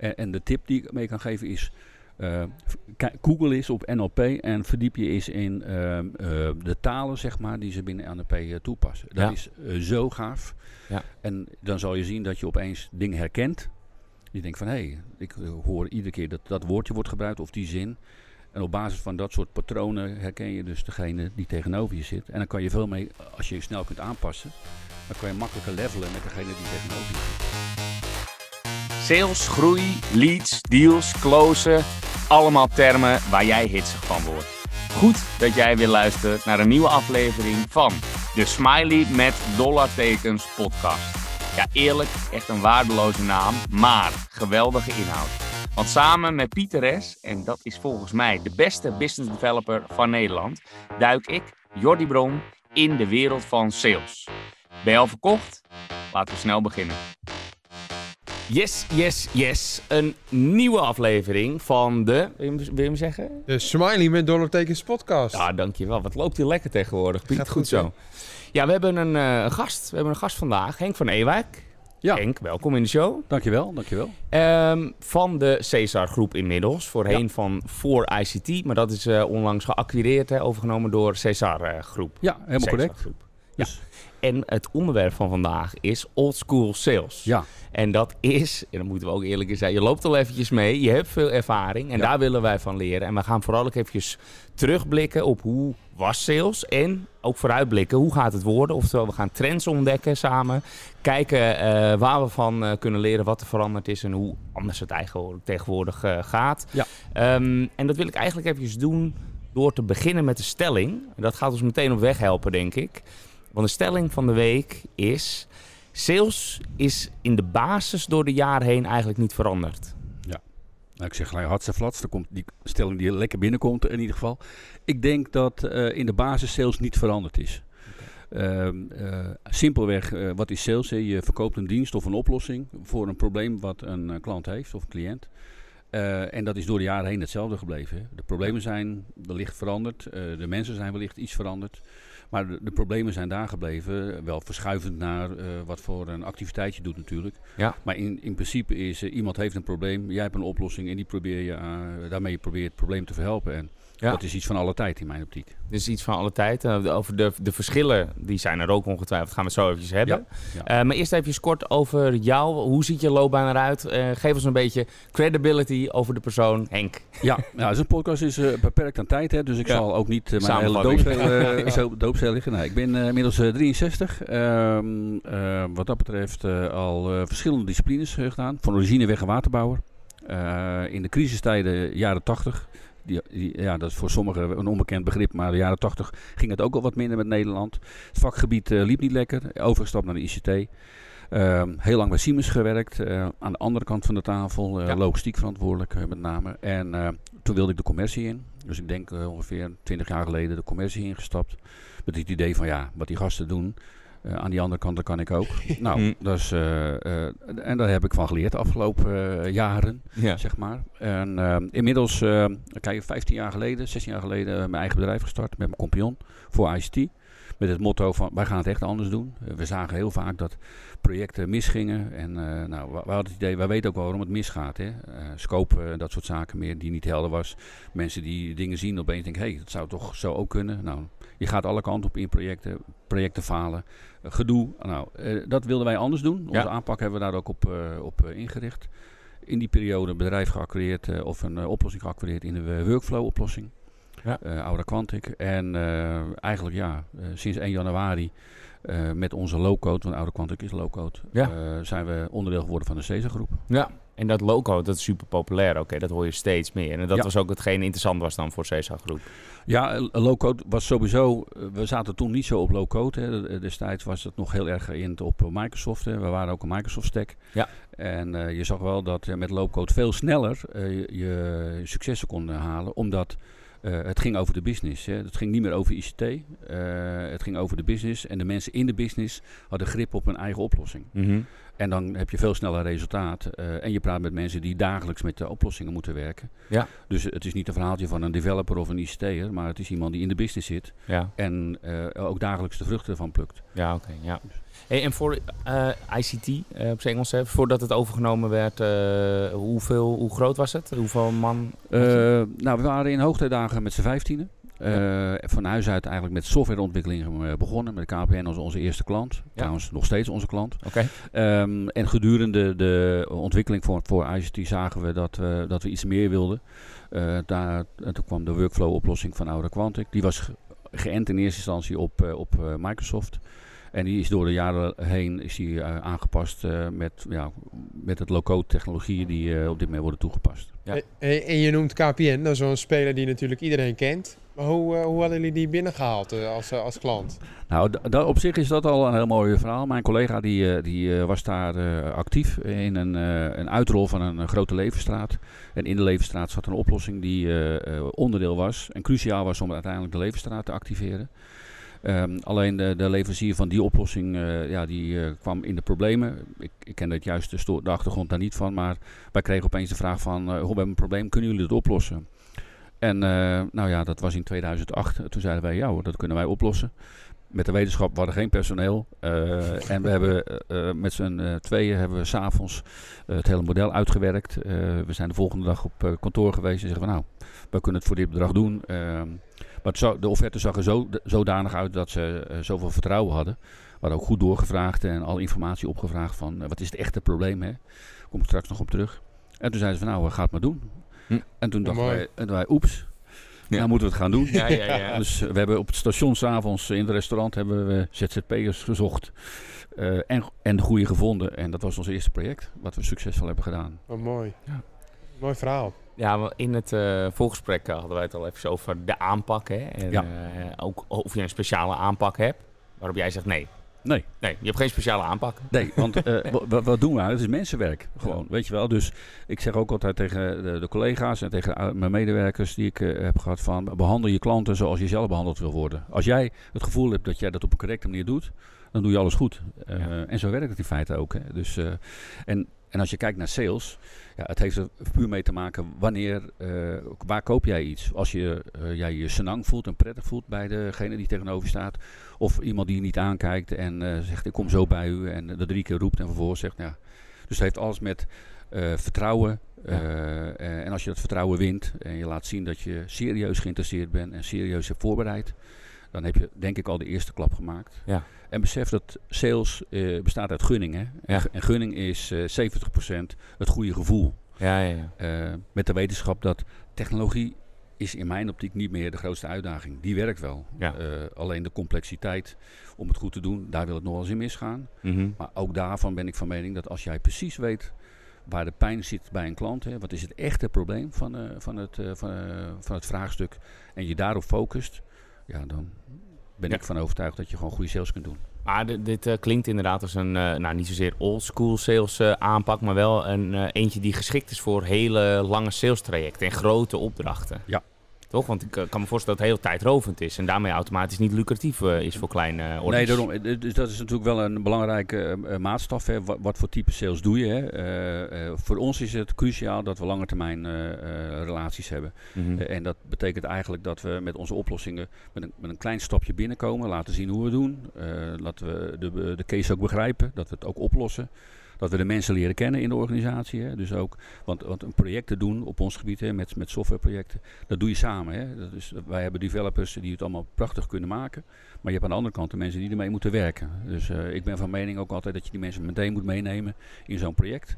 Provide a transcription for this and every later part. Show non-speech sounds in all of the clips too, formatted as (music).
En, en de tip die ik mee kan geven is... eh, Google is op NLP en verdiep je eens in ehm, eh, de talen zeg maar, die ze binnen NLP eh, toepassen. Dat Ja. is zo gaaf. Ja. En dan zal je zien dat je opeens dingen herkent. Je denkt van hé, hey, ik hoor iedere keer dat dat woordje wordt gebruikt of die zin. En op basis van dat soort patronen herken je dus degene die tegenover je zit. En dan kan je veel mee, als je je snel kunt aanpassen, dan kan je makkelijker levelen met degene die tegenover je zit. Sales, groei, leads, deals, closen. Allemaal termen waar jij hitsig van wordt. Goed dat jij weer luistert naar een nieuwe aflevering van de Smiley met dollartekens podcast. Ja, eerlijk, echt een waardeloze naam, maar geweldige inhoud. Want samen met Pieter S., en dat is volgens mij de beste business developer van Nederland, duik ik, Jordi Bron, in de wereld van sales. Ben je al verkocht? Laten we snel beginnen. Yes, yes, yes. Een nieuwe aflevering van de... Wil je hem, wil je hem zeggen? De Smiley met dollartekens podcast. Ja, dankjewel. Wat loopt hier lekker tegenwoordig, Piet. Gaat goed, goed, zo. Ja, we hebben een eh, een gast. We hebben een gast vandaag. Henk van Ewijk. Ja, Henk, welkom in de show. dankjewel, dankjewel. Ehm, van de Cesar Groep inmiddels. Voorheen van voor ICT. Maar dat is eh, onlangs geacquireerd, hè, overgenomen door Cesar eh, Groep. Ja, helemaal Cesar correct. Groep. Ja. Dus- En het onderwerp van vandaag is old school sales. Ja, En dat is, en dat moeten we ook eerlijk in zijn, je loopt al eventjes mee, je hebt veel ervaring en Ja. daar willen wij van leren. En we gaan vooral ook eventjes terugblikken op hoe was sales en ook vooruitblikken, hoe gaat het worden. Oftewel, we gaan trends ontdekken samen, kijken eh, waar we van eh, kunnen leren, wat er veranderd is en hoe anders het eigenlijk tegenwoordig eh, gaat. Ja. Ehm, en dat wil ik eigenlijk eventjes doen door te beginnen met de stelling. Dat gaat ons meteen op weg helpen, denk ik. Want de stelling van de week is... Sales is in de basis door de jaren heen eigenlijk niet veranderd. Nou, ik zeg gelijk hartstikke Dan komt die stelling die lekker binnenkomt in ieder geval. Ik denk dat eh, in de basis sales niet veranderd is. Ehm, eh, simpelweg, eh, wat is sales? hè? Je verkoopt een dienst of een oplossing voor een probleem wat een klant heeft of een cliënt. En dat is door de jaren heen hetzelfde gebleven. Hè? De problemen zijn wellicht veranderd, de mensen zijn wellicht iets veranderd. Maar de, de problemen zijn daar gebleven, wel verschuivend naar eh, wat voor een activiteit je doet natuurlijk. Ja. Maar in, in principe is eh, iemand heeft een probleem, jij hebt een oplossing en die probeer je, eh, daarmee probeer je het probleem te verhelpen. En Ja. dat is iets van alle tijd in mijn optiek. Dus iets van alle tijd. Eh, over de, de verschillen, die zijn er ook ongetwijfeld. Gaan we het zo eventjes hebben. Ja, Eh, maar eerst even kort over jou. Hoe ziet je loopbaan eruit? Eh, geef ons een beetje credibility over de persoon Henk. Ja, nou, zo'n podcast is beperkt aan tijd, hè, dus ik zal ook niet mijn hele doopsel liggen. Nee, ik ben inmiddels eh, 63. Ehm, eh, wat dat betreft al verschillende disciplines gedaan. Van origine weg- en waterbouwer. In de crisistijden, jaren 80. Die, die- ja, dat is voor sommigen een onbekend begrip, maar de jaren 80 ging het ook al wat minder met Nederland. Het vakgebied eh, liep niet lekker. Overgestapt naar de ICT. Ehm, heel lang bij Siemens gewerkt. eh, aan de andere kant van de tafel, eh, Ja. logistiek verantwoordelijk met name. En toen wilde ik de commercie in. Dus ik denk ongeveer 20 jaar geleden de commercie ingestapt. Met het idee van ja, wat die gasten doen. Eh, aan die andere kant, dat kan ik ook. (laughs) nou, Hm. dat is, eh, eh, en daar heb ik van geleerd de afgelopen jaren, Ja. zeg maar. En ehm, inmiddels, eh, kijk, 15 jaar geleden, 16 jaar geleden, mijn eigen bedrijf gestart met mijn compagnon voor ICT. Met het motto van, wij gaan het echt anders doen. We zagen heel vaak dat projecten misgingen. En eh, nou, we, hadden het idee, wij weten ook wel waarom het misgaat. Hè? Eh, scope, eh, dat soort zaken meer, die niet helder was. Mensen die dingen zien, opeens denken, hé, hey, dat zou toch zo ook kunnen. Nou, je gaat alle kanten op in projecten, projecten falen, gedoe. Nou, dat wilden wij anders doen. Onze Ja. aanpak hebben we daar ook op, op ingericht. In die periode een bedrijf geacquireerd eh, of een oplossing geacquireerd in de workflow oplossing. Ja. Aura Quantic. En eigenlijk ja, sinds 1 januari eh, met onze low-code, want Aura Quantic is low-code, Ja. eh, zijn we onderdeel geworden van de CESA groep. Ja, en dat logo, dat is super populair. Oké, dat hoor je steeds meer. En dat Ja. was ook hetgeen interessant was dan voor CESA Groep. Ja, eh, low-code was sowieso, we zaten toen niet zo op low-code. Destijds was het nog heel erg geïnt op Microsoft. Hè. We waren ook een Microsoft-stack. Ja. En je zag wel dat met low-code veel sneller je, successen kon halen, omdat eh, het ging over de business. Hè. Het ging niet meer over ICT. eh, het ging over de business. En de mensen in de business hadden grip op hun eigen oplossing. Mhm. En dan heb je veel sneller resultaat. eh, en je praat met mensen die dagelijks met de oplossingen moeten werken. Ja. Dus het is niet een verhaaltje van een developer of een ICT'er, maar het is iemand die in de business zit Ja, en ook dagelijks de vruchten ervan plukt. ja oké. ja. Hey, en voor eh, ICT, eh, op zijn Engels, hè, voordat het overgenomen werd, eh, hoeveel, hoe groot was het? Hoeveel man? Nou, we waren in hoogtijdagen met z'n vijftienen. Van huis uit eigenlijk met softwareontwikkeling begonnen. Met de KPN als onze eerste klant. Trouwens, nog steeds onze klant. Oké. Ehm, en gedurende de ontwikkeling voor, voor ICT zagen we dat, we dat we iets meer wilden. Daar, en toen kwam de workflow-oplossing van Aura Quantic. Die was ge- geënt in eerste instantie op, op Microsoft. En die is door de jaren heen is die, eh, aangepast eh, met, ja, met het low-code technologieën die eh, op dit moment worden toegepast. Ja. En, en- je noemt KPN, dat is wel een speler die natuurlijk iedereen kent. Maar hoe, eh, hoe hadden jullie die binnengehaald eh, als, als klant? Nou, op zich is dat al een heel mooi verhaal. Mijn collega die, eh, die eh, was daar eh, actief in een, eh, een uitrol van een, grote levenstraat. En in de levenstraat zat een oplossing die eh, eh, onderdeel was en cruciaal was om uiteindelijk de levenstraat te activeren. Ehm, alleen de, de leverancier van die oplossing eh, ja, die, eh, kwam in de problemen. Ik, ik ken het juist de, achtergrond daar niet van, maar wij kregen opeens de vraag van, eh, hoe we hebben een probleem, kunnen jullie het oplossen? En eh, nou ja, dat was in 2008. Toen zeiden wij, ja dat kunnen wij oplossen. Met de wetenschap, we hadden geen personeel. eh, en we hebben eh, eh, met z'n tweeën hebben we s'avonds uh, het hele model uitgewerkt. We zijn de volgende dag op kantoor geweest en zeggen we nou, we kunnen het voor dit bedrag doen. Uh, maar zo, de offerte zag er zo, zodanig uit dat ze zoveel vertrouwen hadden. We hadden ook goed doorgevraagd en alle informatie opgevraagd van wat is het echte probleem. Hè? Kom ik straks nog op terug. En toen zeiden ze van nou, ga het maar doen. Hm. En toen dachten wij, wij, oeps. Nou moeten we het gaan doen. Ja, ja, ja. dus uh, we hebben op het station s'avonds in het restaurant hebben we ZZP'ers gezocht. Uh, en, en de goede gevonden. En dat was ons eerste project wat we succesvol hebben gedaan. Oh, mooi. Ja. Mooi verhaal. Ja, in het uh, voorgesprek hadden wij het al even over de aanpak. Hè? En ja. uh, ook of je een speciale aanpak hebt. Waarop jij zegt nee. Nee. Nee, je hebt geen speciale aanpak. Nee, want (laughs) uh, wat, wat doen we? Het is mensenwerk. Gewoon, ja. weet je wel. Dus ik zeg ook altijd tegen de, de collega's en tegen mijn medewerkers die ik uh, heb gehad van... behandel je klanten zoals je zelf behandeld wil worden. Als jij het gevoel hebt dat jij dat op een correcte manier doet, dan doe je alles goed. Uh, ja. En zo werkt het in feite ook. Hè. Dus, en, en als je kijkt naar sales, ja, het heeft er puur mee te maken wanneer, uh, waar koop jij iets? Als je uh, jij je senang voelt en prettig voelt bij degene die tegenover staat. Of iemand die je niet aankijkt en uh, zegt ik kom zo bij u en dat drie keer roept en vervolgens zegt ja. Dus het heeft alles met vertrouwen. Ja. en als je dat vertrouwen wint en je laat zien dat je serieus geïnteresseerd bent en serieus hebt voorbereid. Dan heb je denk ik al de eerste klap gemaakt. Ja. En besef dat sales uh, bestaat uit gunning. Hè? Ja. En gunning is uh, 70% het goede gevoel. Ja, ja, ja. Uh, met de wetenschap dat technologie is in mijn optiek niet meer de grootste uitdaging. Die werkt wel. Ja. Alleen de complexiteit om het goed te doen, daar wil het nog wel eens in misgaan. Mm -hmm. Maar ook daarvan ben ik van mening dat als jij precies weet waar de pijn zit bij een klant, hè, wat is het echte probleem van, uh, van, het, uh, van, van het vraagstuk, en je daarop focust, ja, dan ben Ja. ik van overtuigd dat je gewoon goede sales kunt doen. Maar dit, dit uh, klinkt inderdaad als een, uh, nou niet zozeer oldschool sales uh, aanpak, maar wel een eentje die geschikt is voor hele lange sales trajecten en grote opdrachten. Ja. Toch? Want ik kan me voorstellen dat het heel tijdrovend is en daarmee automatisch niet lucratief is voor kleine orders. Nee, daarom, dus dat is natuurlijk wel een belangrijke maatstaf. Hè. Wat, wat, voor type sales doe je? Hè? voor ons is het cruciaal dat we lange termijn relaties hebben. Mhm. Mm -hmm. en dat betekent eigenlijk dat we met onze oplossingen met een, met een klein stapje binnenkomen, laten zien hoe we doen. laten we de, de case ook begrijpen, dat we het ook oplossen. Dat we de mensen leren kennen in de organisatie. Hè. Dus ook, want, want een project te doen op ons gebied hè, met, met softwareprojecten, dat doe je samen. Hè. Dat is, wij hebben developers die het allemaal prachtig kunnen maken. Maar je hebt aan de andere kant de mensen die ermee moeten werken. Dus uh, ik ben van mening ook altijd dat je die mensen meteen moet meenemen in zo'n project.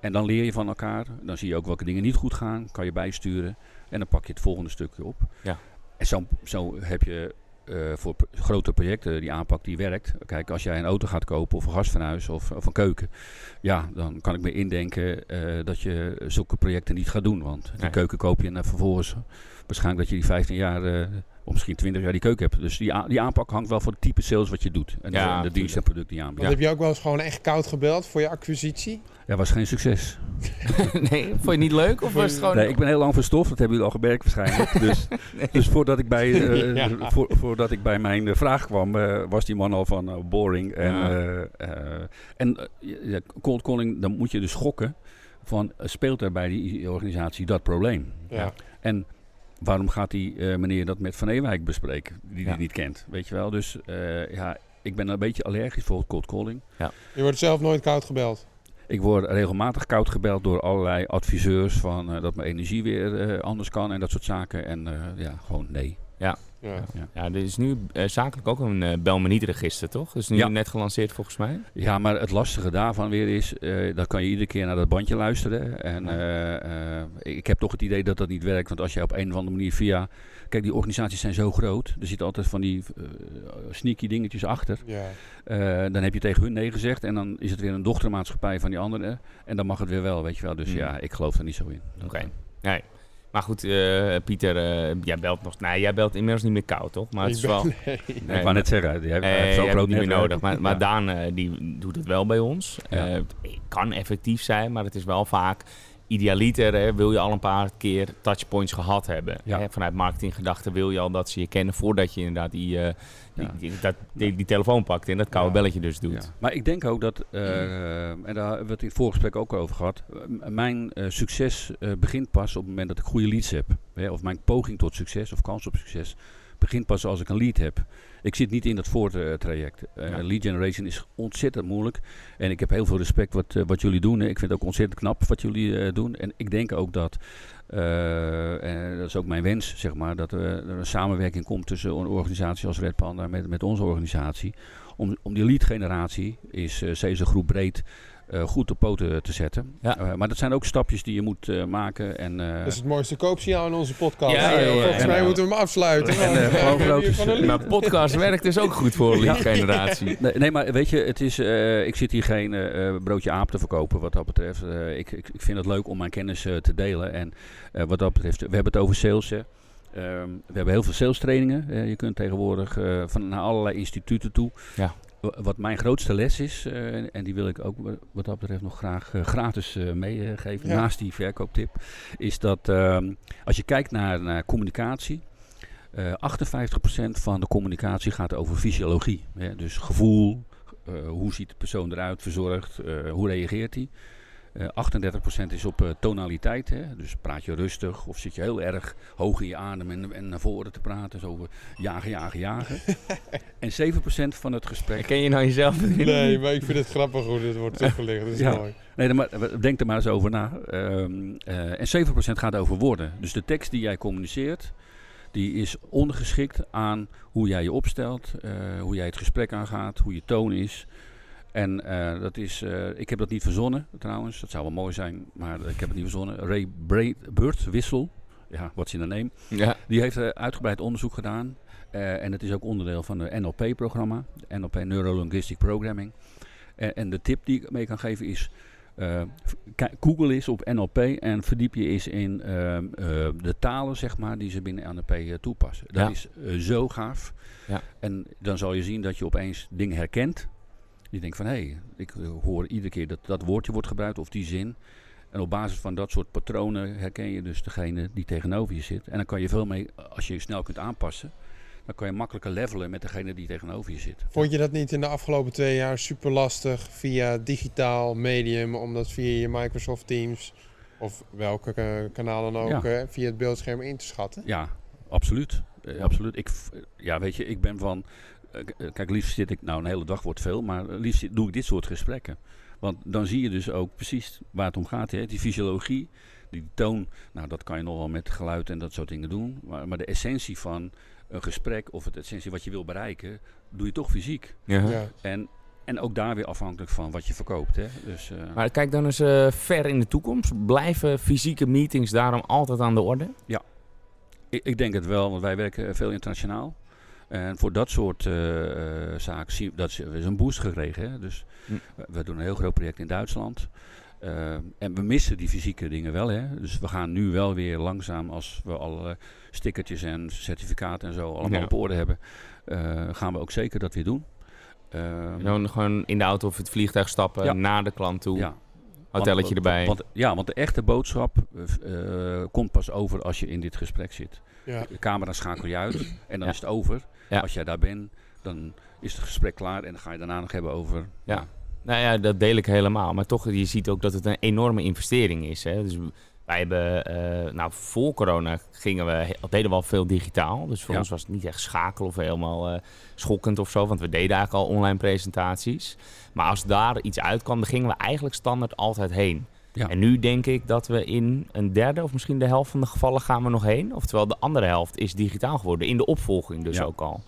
En dan leer je van elkaar. Dan zie je ook welke dingen niet goed gaan. Kan je bijsturen. En dan pak je het volgende stukje op. Ja. En zo, zo heb je uh, voor grote projecten die aanpak die werkt. Kijk, als jij een auto gaat kopen of een gasfornuis of, of een keuken. Ja, dan kan ik me indenken uh, dat je zulke projecten niet gaat doen. Want die Nee. keuken koop je en vervolgens waarschijnlijk dat je die 15 jaar uh, of misschien 20 jaar die keuken hebt. Dus die, die aanpak hangt wel van het type sales wat je doet. En de- Ja, de, tuurlijk. dienst en product die je aanbiedt. Want heb je ook wel eens gewoon echt koud gebeld voor je acquisitie? Ja, was geen succes. (laughs) nee, vond je het niet leuk? Of was het gewoon... Nee, ik ben heel lang verstoft. Dat hebben jullie al gemerkt waarschijnlijk. (laughs) Dus, dus voordat, ik bij, eh, (laughs) Ja. voor- voordat ik bij mijn eh, vraag kwam, eh, was die man al van eh, boring. En, Ja. eh, eh, en eh, ja, cold calling, dan moet je dus gokken van, eh, speelt er bij die organisatie dat probleem? Ja. En waarom gaat die eh, meneer dat met Van Ewijk bespreken, die Ja. hij niet kent? Weet je wel? Dus eh, ja, ik ben een beetje allergisch voor cold calling. Je wordt zelf nooit koud gebeld. Ik word regelmatig koud gebeld door allerlei adviseurs van eh, dat mijn energie weer eh, anders kan en dat soort zaken. En eh, ja, gewoon nee. Ja. Ja, er is nu eh, zakelijk ook een eh bel me niet register, toch? Dat is nu Ja. net gelanceerd volgens mij. Ja, maar het lastige daarvan weer is, eh dan kan je iedere keer naar dat bandje luisteren. En Ja. eh, eh, ik heb toch het idee dat dat niet werkt. Want als je op een of andere manier via... Kijk, die organisaties zijn zo groot. Er zitten altijd van die sneaky dingetjes achter. Ja. Eh, dan heb je tegen hun nee gezegd. En dan is het weer een dochtermaatschappij van die andere. En dan mag het weer wel, weet je wel. Dus Hmm. ja, ik geloof er niet zo in. Oké. Nee. Maar goed, eh, Pieter, eh, jij belt nog... Nee, jij belt inmiddels niet meer koud, toch? Maar het is wel... (laughs) nee. ik wou net zeggen, je hebt groot het niet meer nodig. Maar, maar Ja. Daan eh, die doet het wel bij ons. Ja. Eh, het kan effectief zijn, maar het is wel vaak idealiter. Hè, wil je al een paar keer touchpoints gehad hebben. Ja. Hè, vanuit marketinggedachten wil je al dat ze je kennen voordat je inderdaad die, eh, die, Ja. die, dat, die, die telefoon pakt en dat koude Ja. belletje dus doet. Maar ik denk ook dat, eh, en daar hebben we het in het voorgesprek ook over gehad, eh, mijn succes begint pas op het moment dat ik goede leads heb. Hè, of mijn poging tot succes of kans op succes begint pas als ik een lead heb. Ik zit niet in dat voortraject. Eh Ja. Lead generation is ontzettend moeilijk. En ik heb heel veel respect wat, eh, wat jullie doen. Ik vind het ook ontzettend knap wat jullie eh, doen. En ik denk ook dat, en dat is ook mijn wens, zeg maar, dat er, een samenwerking komt tussen een organisatie als Red Panda met, met onze organisatie. Om, om die lead generatie is uh, groep breed uh, goed op poten te zetten. Ja. Uh, maar dat zijn ook stapjes die je moet uh, maken. En, dat is het mooiste koopsignaal in onze podcast. Ja, ja, ja, Volgens en, mij moeten we hem afsluiten. en, uh, Maar podcast werkt dus ook goed voor (laughs) lead generatie. (laughs) Nee, nee, maar weet je, het is, uh, ik zit hier geen uh, broodje aap te verkopen wat dat betreft. Uh, ik, ik, ik vind het leuk om mijn kennis uh, te delen. En uh, wat dat betreft, we hebben het over sales. Hè. Um, we hebben heel veel sales trainingen. Uh, je kunt tegenwoordig uh, van naar allerlei instituten toe. Ja. Wat mijn grootste les is, uh, en die wil ik ook wat dat betreft nog graag uh, gratis uh, meegeven, ja. naast die verkooptip, is dat um, als je kijkt naar, naar communicatie, uh, 58% van de communicatie gaat over fysiologie. Hè? Dus gevoel, hoe ziet de persoon eruit, verzorgd, hoe reageert hij. Uh, 38% is op uh, tonaliteit, hè? dus praat je rustig of zit je heel erg hoog in je adem en, en naar voren te praten, zo over jagen, jagen, jagen. (laughs) en 7% van het gesprek... Ken je nou jezelf? Nee, (laughs) maar ik vind het grappig hoe dit wordt toegelicht, dat is ja. mooi. Nee, maar, denk er maar eens over na. Um, uh, en 7% gaat over woorden. Dus de tekst die jij communiceert, die is ondergeschikt aan hoe jij je opstelt, uh, hoe jij het gesprek aangaat, hoe je toon is... En uh, dat is, uh, ik heb dat niet verzonnen trouwens, dat zou wel mooi zijn, maar ik heb het niet verzonnen. Ray Bird Wissel, ja, what's in the name, ja. die heeft uh, uitgebreid onderzoek gedaan. En het is ook onderdeel van de NLP-programma, NLP Neuro-Linguistic Programming. En, en, de tip die ik mee kan geven is, Google is op NLP en verdiep je eens in de talen zeg maar, die ze binnen NLP toepassen. Dat ja. is zo gaaf. Ja. En dan zal je zien dat je opeens dingen herkent. Je denkt van, hé, hey, ik hoor iedere keer dat dat woordje wordt gebruikt of die zin. En op basis van dat soort patronen herken je dus degene die tegenover je zit. En dan kan je veel mee, als je je snel kunt aanpassen, dan kan je makkelijker levelen met degene die tegenover je zit. Vond je dat niet in de afgelopen twee jaar super lastig via digitaal medium, om dat via je Microsoft Teams of welke uh, kanaal dan ook, ja. via het beeldscherm in te schatten? Ja, absoluut. Uh, absoluut. Ik, ja, weet je, ik ben van kijk, liefst zit ik, nou een hele dag wordt veel, maar liefst doe ik dit soort gesprekken. Want dan zie je dus ook precies waar het om gaat. Hè? Die fysiologie, die toon, nou dat kan je nog wel met geluid en dat soort dingen doen. Maar, maar de essentie van een gesprek of het essentie wat je wil bereiken, doe je toch fysiek. Ja. Ja. En, en ook daar weer afhankelijk van wat je verkoopt. Hè? Dus, uh, maar kijk dan eens uh, ver in de toekomst. Blijven fysieke meetings daarom altijd aan de orde? Ja, ik, ik denk het wel, want wij werken veel internationaal. En voor dat soort uh, uh, zaken zien we dat is een boost gekregen. Hè? Dus hm. we, doen een heel groot project in Duitsland. en we missen die fysieke dingen wel. Hè? Dus we gaan nu wel weer langzaam, als we alle stickertjes en certificaten en zo allemaal op orde hebben, gaan we ook zeker dat weer doen. Uh, dan gewoon in de auto of het vliegtuig stappen naar de klant toe. Ja. Hotelletje erbij. Want, ja, want de echte boodschap komt pas over als je in dit gesprek zit. Ja. De camera schakel je uit (clears throat) en dan is het over. Als jij daar bent, dan is het gesprek klaar en dan ga je daarna nog hebben over... Ja. Nou ja, dat deel ik helemaal. Maar toch, je ziet ook dat het een enorme investering is. Hè? Dus wij hebben, uh, nou voor corona gingen we, deden we al veel digitaal. Dus voor ons was het niet echt schakelen of helemaal uh, schokkend of zo. Want we deden eigenlijk al online presentaties. Maar als daar iets uitkwam, dan gingen we eigenlijk standaard altijd heen. Ja. En nu denk ik dat we in een derde of misschien de helft van de gevallen gaan we nog heen. Oftewel de andere helft is digitaal geworden. In de opvolging dus ook al.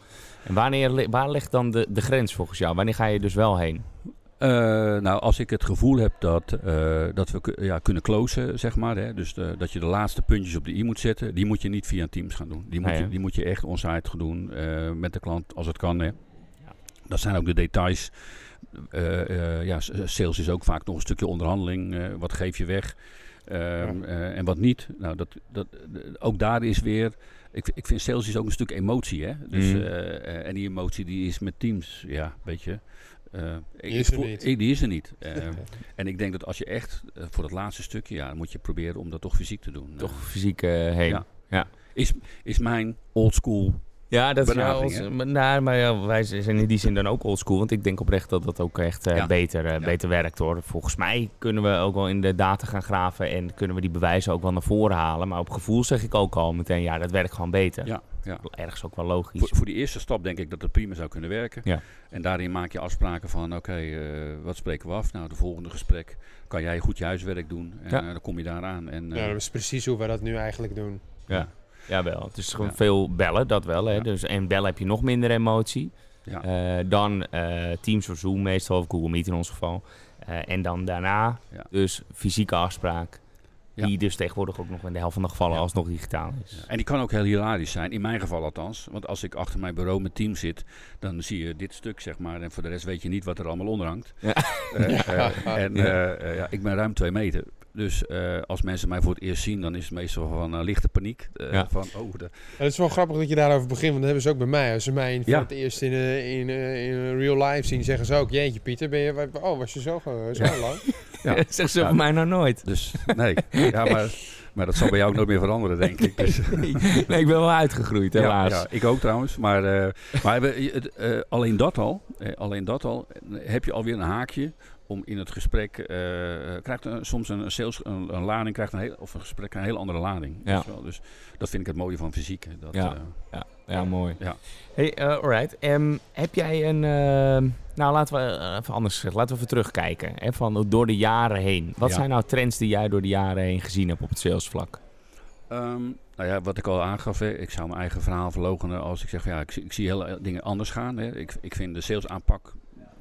En wanneer, waar ligt dan de, de grens volgens jou? Wanneer ga je dus wel heen? Uh, nou, als ik het gevoel heb dat, uh, dat we ja, kunnen closen, zeg maar. Hè, dus de, dat je de laatste puntjes op de i moet zetten. Die moet je niet via Teams gaan doen. Die moet, je, die moet je echt onsite gaan doen uh, met de klant als het kan. Hè. Dat zijn ook de details. Ja, sales is ook vaak nog een stukje onderhandeling. wat geef je weg ehm, en wat niet. Nou, dat, dat, ook daar is weer... Ik, ik vind sales is ook een stuk emotie. Hè? Dus, mm. en die emotie die is met Teams, ja, weet je... Die, is er niet. die is er niet. en ik denk dat als je echt voor het laatste stukje, ja, dan moet je proberen om dat toch fysiek te doen. Toch fysiek heen. Ja. ja. Is, is mijn oldschool ja, dat is ja, ons, nou, maar ja, wij zijn in die zin dan ook oldschool. Want ik denk oprecht dat dat ook echt uh, beter, uh, beter werkt hoor. Volgens mij kunnen we ook wel in de data gaan graven en kunnen we die bewijzen ook wel naar voren halen. Maar op gevoel zeg ik ook al meteen, ja, dat werkt gewoon beter. Ja, ja. Ergens ook wel logisch. Voor, voor die eerste stap denk ik dat het prima zou kunnen werken. Ja. En daarin maak je afspraken van, oké, uh, wat spreken we af? Nou, de volgende gesprek kan jij goed je huiswerk doen. En ja. dan kom je daaraan. En, ja, dat is precies hoe we dat nu eigenlijk doen. Ja. Ja, wel. Het is gewoon veel bellen, dat wel. Hè? Dus, en bellen heb je nog minder emotie. Ja. Uh, dan uh, Teams of Zoom meestal, of Google Meet in ons geval. Uh, en dan daarna dus fysieke afspraak. Die dus tegenwoordig ook nog in de helft van de gevallen alsnog digitaal is. En die kan ook heel hilarisch zijn, in mijn geval althans. Want als ik achter mijn bureau met team zit, dan zie je dit stuk, zeg maar. En voor de rest weet je niet wat er allemaal onder hangt. (laughs) en ja, ik ben ruim twee meter. Dus uh, als mensen mij voor het eerst zien, dan is het meestal van uh, lichte paniek. Uh, ja. van, oh, de... het is wel grappig dat je daarover begint, want dat hebben ze ook bij mij. Als ze mij voor het eerst in, in, in real life zien, zeggen ze ook... Jeetje Pieter, ben je, oh, was je zo, zo lang? ja. dat (laughs) zeggen ze voor mij nog nooit. Dus nee, ja, maar, maar dat zal bij jou ook nooit meer veranderen, denk ik. Dus. (laughs) nee, nee, ik ben wel uitgegroeid, helaas. Ja, ik ook trouwens. Maar, maar we, alleen dat al, alleen dat al, heb je alweer een haakje om in het gesprek, uh, krijgt een, soms een, sales, een, een, lading, krijgt een heel, of een gesprek een heel andere lading. Ja. Dus dat vind ik het mooie van fysiek. Dat, ja. Uh, ja. ja, mooi. Ja. Hey, uh, alright. Um, heb jij een, nou laten we even anders zeggen, laten we even terugkijken. Hè, van door de jaren heen. Wat zijn nou trends die jij door de jaren heen gezien hebt op het salesvlak? Um, nou ja, wat ik al aangaf, hè, ik zou mijn eigen verhaal verlogenen als ik zeg van ja, ik, ik zie hele dingen anders gaan. Hè. Ik, ik vind de salesaanpak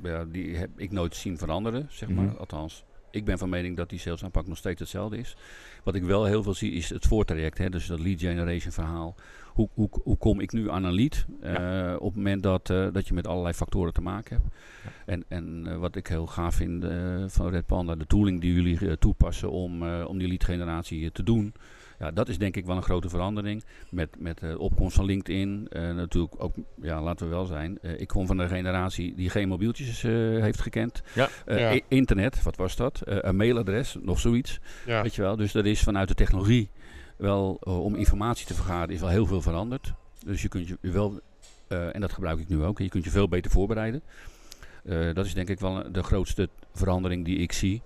ja, die heb ik nooit zien veranderen, zeg maar. Mhm. Althans, ik ben van mening dat die salesaanpak nog steeds hetzelfde is. Wat ik wel heel veel zie is het voortraject, hè, dus dat lead generation verhaal. Hoe, hoe, hoe kom ik nu aan een lead uh, op het moment dat, uh, dat je met allerlei factoren te maken hebt? Ja. En, en uh, wat ik heel gaaf vind van Red Panda, de tooling die jullie toepassen om, om die lead generatie te doen. Ja, dat is denk ik wel een grote verandering. Met, met de opkomst van LinkedIn. Uh, natuurlijk ook, ja, laten we wel zijn. Uh, ik kom van een generatie die geen mobieltjes uh, heeft gekend. Ja. ja. Internet, wat was dat? een mailadres, nog zoiets. Ja. Weet je wel? Dus dat is vanuit de technologie wel, om informatie te vergaren, is wel heel veel veranderd. Dus je kunt je wel, en dat gebruik ik nu ook, je kunt je veel beter voorbereiden. dat is denk ik wel de grootste verandering die ik zie.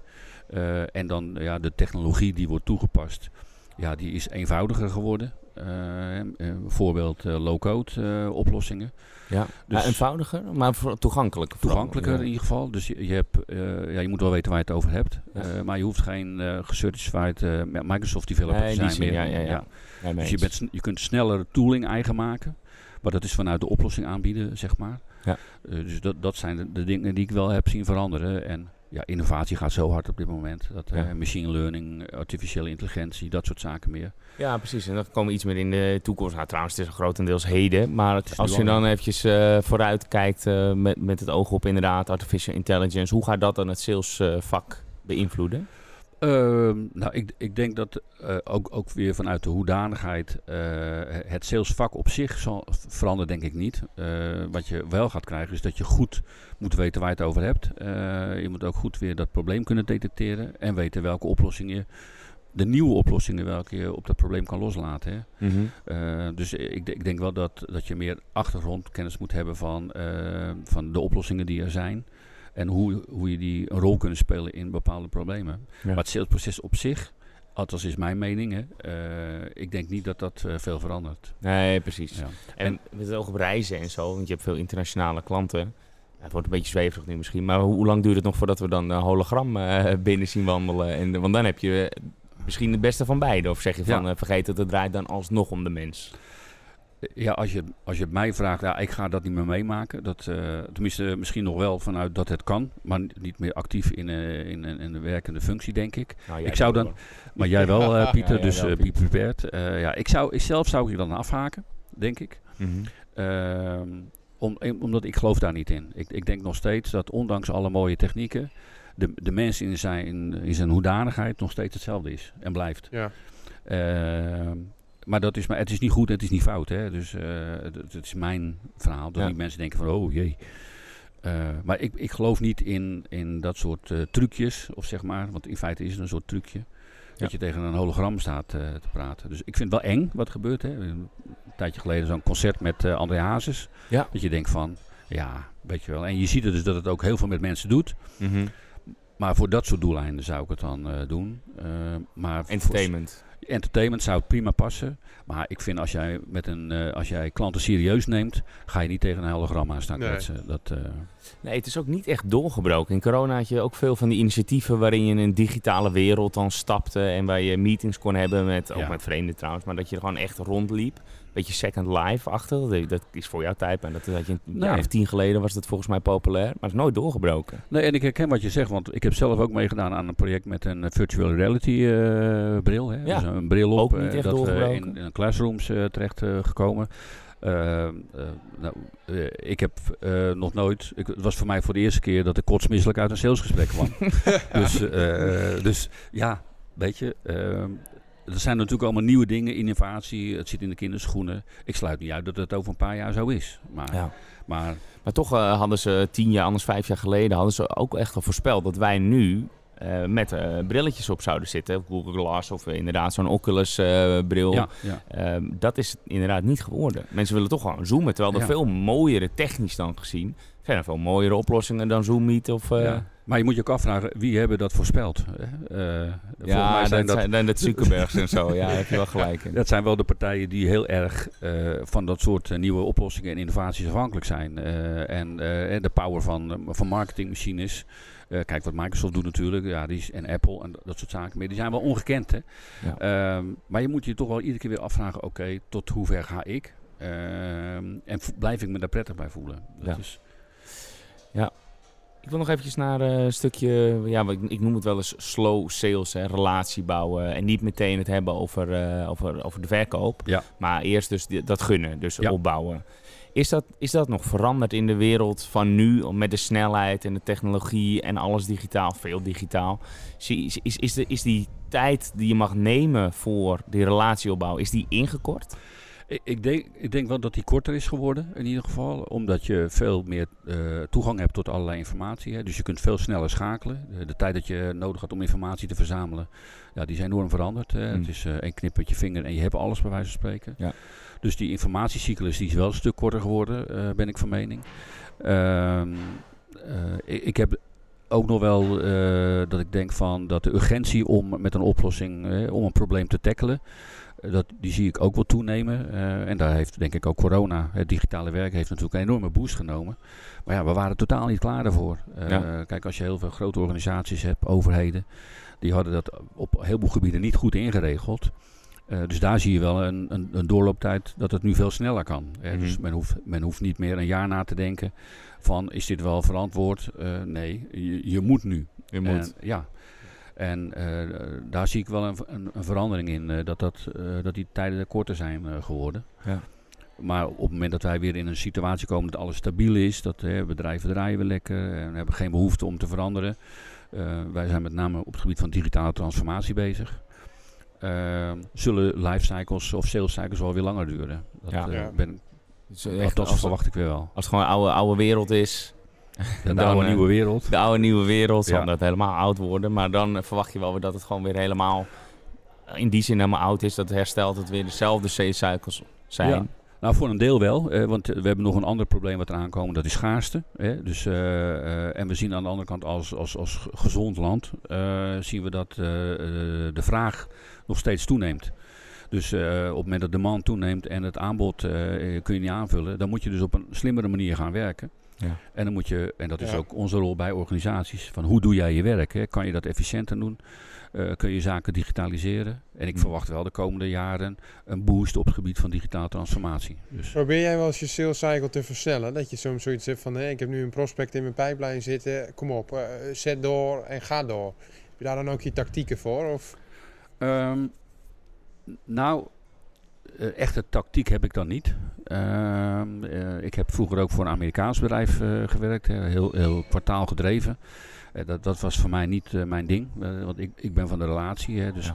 en dan ja, de technologie die wordt toegepast ja, die is eenvoudiger geworden. Uh, bijvoorbeeld uh, low-code oplossingen. Ja, dus eenvoudiger, maar toegankelijker. Toegankelijker in ieder geval. Dus je, je, hebt, ja, je moet wel weten waar je het over hebt. Ja. maar je hoeft geen gecertified Microsoft developer nee, te zijn meer. Ja, ja, ja. ja. dus je, bent, je kunt sneller tooling eigen maken. Maar dat is vanuit de oplossing aanbieden, zeg maar. Ja. dus dat, dat zijn de, de, dingen die ik wel heb zien veranderen. En ja, innovatie gaat zo hard op dit moment. Dat, uh, machine learning, artificiële intelligentie, dat soort zaken meer. Ja, precies. En dat komen iets meer in de toekomst. Nou, trouwens, het is grotendeels heden. Maar als je dan eventjes uh, vooruit kijkt uh, met, met het oog op inderdaad artificial intelligence. Hoe gaat dat dan het salesvak beïnvloeden? Ehm, nou, ik, ik denk dat uh, ook, ook weer vanuit de hoedanigheid uh, het salesvak op zich zal veranderen, denk ik niet. Uh, wat je wel gaat krijgen is dat je goed moet weten waar je het over hebt. je moet ook goed weer dat probleem kunnen detecteren en weten welke oplossingen, de nieuwe oplossingen welke je op dat probleem kan loslaten. Hè. Mm -hmm. dus ik, ik, denk wel dat, dat je meer achtergrondkennis moet hebben van, van de oplossingen die er zijn. En hoe, hoe je die een rol kunnen spelen in bepaalde problemen. Maar het salesproces op zich, althans is mijn mening, hè, uh, ik denk niet dat dat uh, veel verandert. Nee, precies. Ja. En, en, met het oog op reizen en zo, want je hebt veel internationale klanten. Het wordt een beetje zweverig nu misschien, maar hoe, hoe lang duurt het nog voordat we dan een hologram uh, (laughs) binnen zien wandelen? En, want dan heb je misschien het beste van beide. Of zeg je van, ja. vergeet dat het draait dan alsnog om de mens? Ja, als je, als je mij vraagt, ja, ik ga dat niet meer meemaken. Dat, uh, tenminste, misschien nog wel vanuit dat het kan, maar niet meer actief in, uh, in, in een werkende functie, denk ik. Nou, ik zou dan, maar jij wel, (laughs) uh, Pieter, ja, dus be prepared. ja, ik zou, ik zelf zou ik dan afhaken, denk ik. Mm -hmm. om, omdat ik geloof daar niet in. Ik, ik denk nog steeds dat ondanks alle mooie technieken, de, de mens in zijn, in zijn hoedanigheid nog steeds hetzelfde is en blijft. Ja. Maar, dat is, maar het is niet goed, het is niet fout. Hè? Dus uh, het, is mijn verhaal. Dat ja. die mensen denken van, oh jee. Uh, maar ik, ik geloof niet in, in dat soort uh, trucjes, of zeg maar. Want in feite is het een soort trucje. Dat je tegen een hologram staat te praten. Dus ik vind het wel eng wat gebeurt. Hè? Een tijdje geleden zo'n concert met André Hazes. Ja. Dat je denkt van, ja, weet je wel. En je ziet het dus dat het ook heel veel met mensen doet. Mm -hmm. Maar voor dat soort doeleinden zou ik het dan doen. maar Entertainment entertainment zou het prima passen. Maar ik vind als jij, met een, uh, als jij klanten serieus neemt, ga je niet tegen een hologram aan staan nee. Dat, uh... Nee, het is ook niet echt doorgebroken. In corona had je ook veel van die initiatieven waarin je in een digitale wereld dan stapte. En waar je meetings kon hebben met, ook ja. met vreemden trouwens. Maar dat je er gewoon echt rondliep beetje Second Life achter. Dat is voor jouw tijd. En dat had je een jaar of tien geleden was dat volgens mij populair. Maar het is nooit doorgebroken. Nee, en ik herken wat je zegt. Want ik heb zelf ook meegedaan aan een project met een uh, virtual reality uh, bril. Hè? Ja. Dus een bril op. Ook niet echt dat we in, in classrooms uh, terecht gekomen. Uh, uh, nou, uh, ik heb nog nooit. Ik, het was voor mij voor de eerste keer dat ik kotsmisselijk uit een salesgesprek kwam. (laughs) dus, dus ja, weet je. Er zijn natuurlijk allemaal nieuwe dingen, innovatie. Het zit in de kinderschoenen. Ik sluit niet uit dat het over een paar jaar zo is. Maar, ja. maar, maar toch uh, hadden ze tien jaar, anders vijf jaar geleden, hadden ze ook echt al voorspeld dat wij nu uh, met uh, brilletjes op zouden zitten. Google Glass of inderdaad zo'n Oculus bril. Ja, ja. Ehm, dat is inderdaad niet geworden. Mensen willen toch gewoon zoomen. Terwijl er veel mooiere technisch dan gezien zijn er veel mooiere oplossingen dan Zoom Meet of... Ja. Maar je moet je ook afvragen, wie hebben dat voorspeld? Uh, ja, mij zijn dat, zijn dat Zuckerbergs en zo. Ja, heb je wel gelijk in. (laughs) Dat zijn wel de partijen die heel erg uh, van dat soort nieuwe oplossingen en innovaties afhankelijk zijn. en de power van, van marketingmachines. kijk wat Microsoft doet natuurlijk, ja, die is, en Apple en dat soort zaken meer. Die zijn wel ongekend, hè. Ja. Um, maar je moet je toch wel iedere keer weer afvragen, oké, tot hoe ver ga ik? Um, en blijf ik me daar prettig bij voelen? Dat ja. Is, ja, ik wil nog eventjes naar eh, een stukje, ja, ik, ik noem het wel eens slow sales, hè, relatie bouwen. En niet meteen het hebben over, uh, over, over de verkoop. Ja. Maar eerst dus die, dat gunnen, dus ja. opbouwen. Is dat, is dat nog veranderd in de wereld van nu, met de snelheid en de technologie en alles digitaal, veel digitaal? Is, is, is, de, is die tijd die je mag nemen voor die relatieopbouw, is die ingekort? Ik, ik, denk, ik denk wel dat die korter is geworden, in ieder geval. Omdat je veel meer uh, toegang hebt tot allerlei informatie. Hè. Dus je kunt veel sneller schakelen. De, de, tijd dat je nodig had om informatie te verzamelen, ja, die is enorm veranderd. Hè. Mm. Het is uh, één knip met je vinger en je hebt alles bij wijze van spreken. Ja. Dus die informatiecyclus die is wel een stuk korter geworden, uh, ben ik van mening. Ehm, ik, ik heb ook nog wel uh, dat ik denk van dat de urgentie om met een oplossing, uh, om een probleem te tackelen, uh, dat, die zie ik ook wel toenemen. en daar heeft denk ik ook corona, het digitale werk, heeft natuurlijk een enorme boost genomen. Maar ja, we waren totaal niet klaar daarvoor. Ja. Kijk, als je heel veel grote organisaties hebt, overheden, die hadden dat op heel veel gebieden niet goed ingeregeld. Uh, dus daar zie je wel een, een, een, doorlooptijd dat het nu veel sneller kan. Mm -hmm. Dus men hoeft, men hoeft niet meer een jaar na te denken van is dit wel verantwoord? Uh, nee, je, je, moet nu. Je moet. En, ja. En uh, daar zie ik wel een, een, een verandering in, dat, dat, dat die tijden korter zijn geworden. Ja. Maar op het moment dat wij weer in een situatie komen dat alles stabiel is, dat bedrijven draaien weer lekker en hebben geen behoefte om te veranderen, wij zijn met name op het gebied van digitale transformatie bezig. Zullen life cycles of sales cycles wel weer langer duren. Dat, ja. Ben, dus echt, dat verwacht ik weer wel. Als het gewoon een oude, oude wereld is, de, (laughs) de oude nieuwe wereld. De oude nieuwe wereld, zal dat helemaal oud worden. Maar dan verwacht je wel weer dat het gewoon weer helemaal in die zin helemaal oud is. Dat het herstelt het weer dezelfde C-cycles zijn. Nou, voor een deel wel, eh, want we hebben nog een ander probleem wat eraan komt, dat is schaarste. Eh, dus, uh, en we zien aan de andere kant als, als, als gezond land, zien we dat de vraag nog steeds toeneemt. Dus op het moment dat de demand toeneemt en het aanbod kun je niet aanvullen, dan moet je dus op een slimmere manier gaan werken. Ja. En dan moet je, en dat is ook onze rol bij organisaties, van hoe doe jij je werk? Hè? Kan je dat efficiënter doen? Uh, kun je zaken digitaliseren? En ik mm. verwacht wel de komende jaren een boost op het gebied van digitale transformatie. Dus. Probeer jij wel eens je sales cycle te versnellen? Dat je soms zoiets hebt van, hé, ik heb nu een prospect in mijn pijplijn zitten, kom op, uh, zet door en ga door. Heb je daar dan ook je tactieken voor? Of? Um, nou, echte tactiek heb ik dan niet. Ehm, eh, ik heb vroeger ook voor een Amerikaans bedrijf uh, gewerkt, heel, heel kwartaal gedreven. dat, dat was voor mij niet mijn ding, want ik, ik ben van de relatie. Hè, dus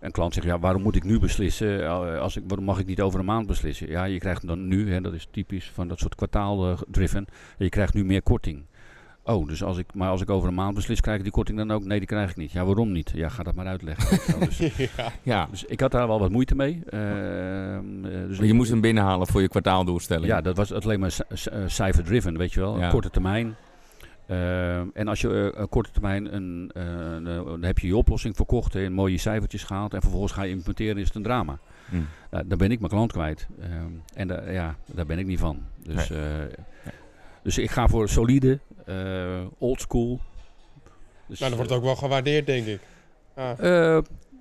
Een klant zegt, ja, waarom moet ik nu beslissen? Als ik, waarom mag ik niet over een maand beslissen? Ja, je krijgt dan nu, hè, dat is typisch van dat soort kwartaaldriven, je krijgt nu meer korting. Oh, dus als ik, maar als ik over een maand beslis, krijg ik die korting dan ook? Nee, die krijg ik niet. Ja, waarom niet? Ja, ga dat maar uitleggen. dus, (laughs) ja. ja. dus ik had daar wel wat moeite mee. Uh, dus je moest hem binnenhalen voor je kwartaaldoelstelling. Ja, dat was alleen maar eh, cijfer-driven, weet je wel. Ja. Korte termijn. Uh, en als je uh, korte termijn een, dan heb je je oplossing verkocht en mooie cijfertjes gehaald en vervolgens ga je implementeren, is het een drama. Hmm. dan ben ik mijn klant kwijt. Ehm, en ja, daar ben ik niet van. Dus, nee. dus ik ga voor solide, old school. Dus, nou, dan wordt het ook wel gewaardeerd, denk ik. Ah. Uh,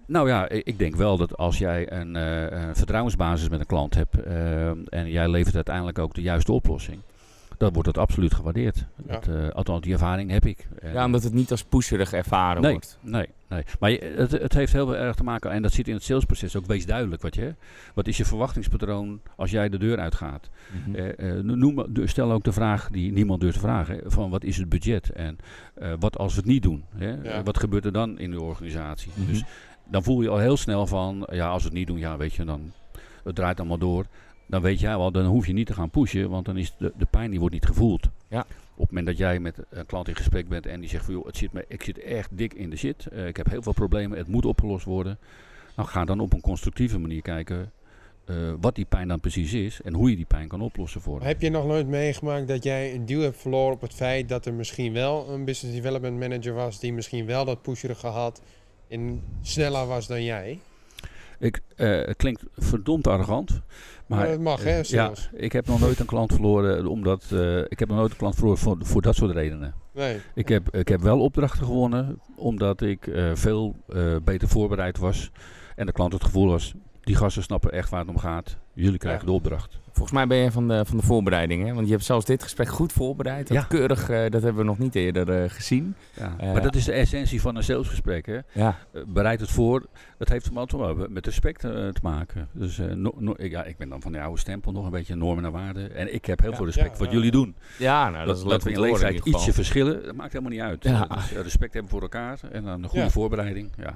nou ja, ik denk wel dat als jij een, uh, een vertrouwensbasis met een klant hebt en jij levert uiteindelijk ook de juiste oplossing, dan wordt het absoluut gewaardeerd. Ja. Dat, uh, althans, die ervaring heb ik. Ja, omdat het niet als pusherig ervaren nee, wordt. Nee, nee. Maar je, het, het, heeft heel erg te maken, en dat zit in het salesproces ook, wees duidelijk. Wat, je, wat is je verwachtingspatroon als jij de deur uitgaat? Mm -hmm. uh, stel ook de vraag die niemand durft te vragen, van wat is het budget? En uh, wat als we het niet doen? Hè? Ja. wat gebeurt er dan in de organisatie? Mm -hmm. Dus dan voel je al heel snel van, ja, als we het niet doen, ja, weet je, dan het draait allemaal door dan weet jij wel, dan hoef je niet te gaan pushen, want dan is de, de pijn die wordt niet gevoeld. Ja. Op het moment dat jij met een klant in gesprek bent en die zegt van joh, het zit me, ik zit echt dik in de shit, uh, ik heb heel veel problemen, het moet opgelost worden. Nou ga dan op een constructieve manier kijken uh, wat die pijn dan precies is en hoe je die pijn kan oplossen voor hem. Heb je nog nooit meegemaakt dat jij een deal hebt verloren op het feit dat er misschien wel een business development manager was die misschien wel dat pusherige had en sneller was dan jij? Ik, uh, het klinkt verdomd arrogant. Maar, het mag, hè? Ja, ik heb nog nooit een klant verloren omdat uh, ik heb nog nooit een klant verloren voor, voor dat soort redenen. Nee. Ik heb, ik heb wel opdrachten gewonnen omdat ik uh, veel beter voorbereid was. En de klant het gevoel was, die gasten snappen echt waar het om gaat. Jullie krijgen de opdracht. Volgens mij ben je van de, van de voorbereiding, hè? Want je hebt zelfs dit gesprek goed voorbereid. Dat ja. keurig, uh, dat hebben we nog niet eerder uh, gezien. Ja. Uh, maar dat is de essentie van een salesgesprek, hè? Ja. bereid het voor. Dat heeft allemaal met respect te maken. Dus no, no, ik, ja, ik ben dan van de oude stempel nog een beetje normen en waarden. En ik heb heel veel respect voor wat jullie doen. Ja, nou, dat, dat, dat we in leeftijd ietsje verschillen, dat maakt helemaal niet uit. Dus respect hebben voor elkaar en dan een goede voorbereiding. Ja,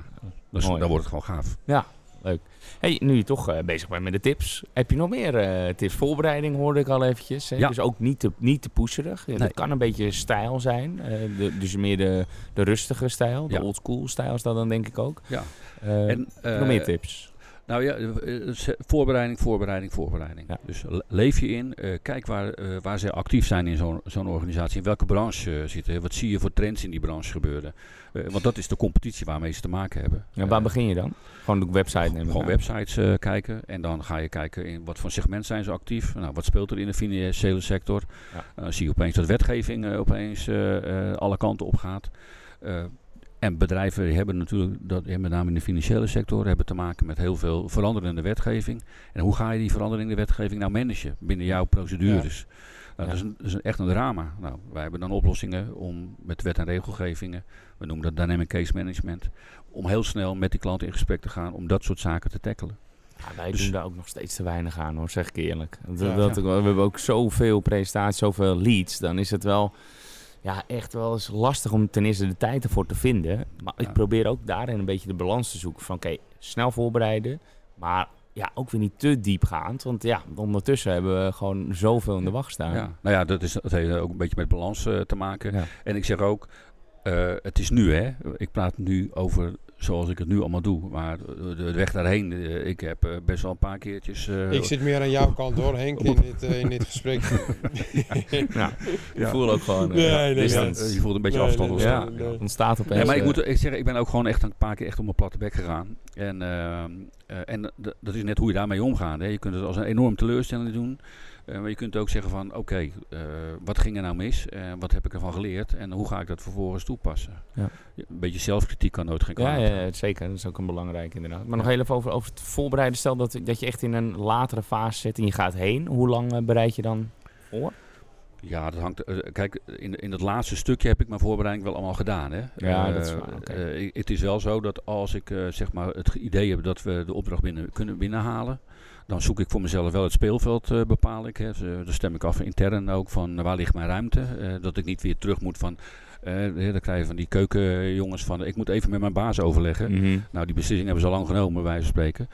dus, dan wordt het gewoon gaaf. Ja, leuk. Hey, nu je toch uh, bezig bent met de tips, heb je nog meer uh, tips? Voorbereiding hoorde ik al eventjes. Hè? Ja. Dus ook niet te, niet te pusherig. Nee. Dat kan een beetje stijl zijn. Uh, de, dus meer de, de rustige stijl, de ja. old school stijl is dat dan denk ik ook. Ja. en, nog meer tips? Nou ja, eh, eh, voorbereiding, voorbereiding, voorbereiding. Dus leef je in, uh, kijk waar, uh, waar ze actief zijn in zo'n zo'n organisatie. In welke branche uh, zitten. Wat zie je voor trends in die branche gebeuren. want dat is de competitie waarmee ze te maken hebben. Ja, waar begin je dan? Gewoon de website nemen? Gewoon websites kijken. En dan ga je kijken in wat voor segment zijn ze actief. Nou, wat speelt er in de financiële sector. Ja. dan zie je opeens dat wetgeving opeens alle kanten op gaat. En bedrijven hebben natuurlijk, dat, met name in de financiële sector, hebben te maken met heel veel veranderende wetgeving. En hoe ga je die veranderende wetgeving nou managen binnen jouw procedures? Nou, dat, is een, dat, is echt een drama. Nou, wij hebben dan oplossingen om met wet en regelgevingen, we noemen dat dynamic case management, om heel snel met die klant in gesprek te gaan om dat soort zaken te tackelen. Ja, wij dus, doen daar ook nog steeds te weinig aan hoor, zeg ik eerlijk. Dat, dat, we hebben ook zoveel presentaties, zoveel leads. Dan is het wel ja, echt wel eens lastig om ten eerste de tijd ervoor te vinden. Maar ik probeer ook daarin een beetje de balans te zoeken. Van oké, snel voorbereiden, maar ja, ook weer niet te diepgaand. Want ja, ondertussen hebben we gewoon zoveel in de wacht staan. Ja, nou ja, dat, is, dat heeft ook een beetje met balans uh, te maken. En ik zeg ook, uh, het is nu hè. Ik praat nu over zoals ik het nu allemaal doe. Maar de, weg daarheen, eh, ik heb uh, best wel een paar keertjes... Uh, ik zit meer aan jouw kant hoor, Henk, in dit, in dit gesprek. (laughs) ja, je voelt ook gewoon nee, nee, ja, Je voelt een beetje nee, afstand ontstaan. Ja, ontstaat opeens. Nee, maar ik moet ik zeggen, ik ben ook gewoon echt een paar keer echt op mijn platte bek gegaan. En, en dat is net hoe je daarmee omgaat. Hè. Je kunt het als een enorm teleurstelling doen. Uh, maar je kunt ook zeggen van, oké, uh, wat ging er nou mis? Uh, wat heb ik ervan geleerd? En hoe ga ik dat vervolgens toepassen? Ja. Een beetje zelfkritiek kan nooit geen kwaad. Ja, ja, zeker. Dat is ook een belangrijk inderdaad. Maar nog heel even over, over het voorbereiden. Stel dat, dat je echt in een latere fase zit en je gaat heen. Hoe lang bereid je dan voor? Ja, dat hangt. kijk, in, in het laatste stukje heb ik mijn voorbereiding wel allemaal gedaan. Hè? Ja, dat is waar. Okay. het is wel zo dat als ik zeg maar het idee heb dat we de opdracht binnen kunnen binnenhalen dan zoek ik voor mezelf wel het speelveld, uh, bepaal ik. Hè. dan stem ik af intern ook van waar ligt mijn ruimte. Uh, dat ik niet weer terug moet van, uh, dan krijg je van die keukenjongens van, ik moet even met mijn baas overleggen. Mm -hmm. Nou, die beslissing hebben ze al lang genomen, wij spreken.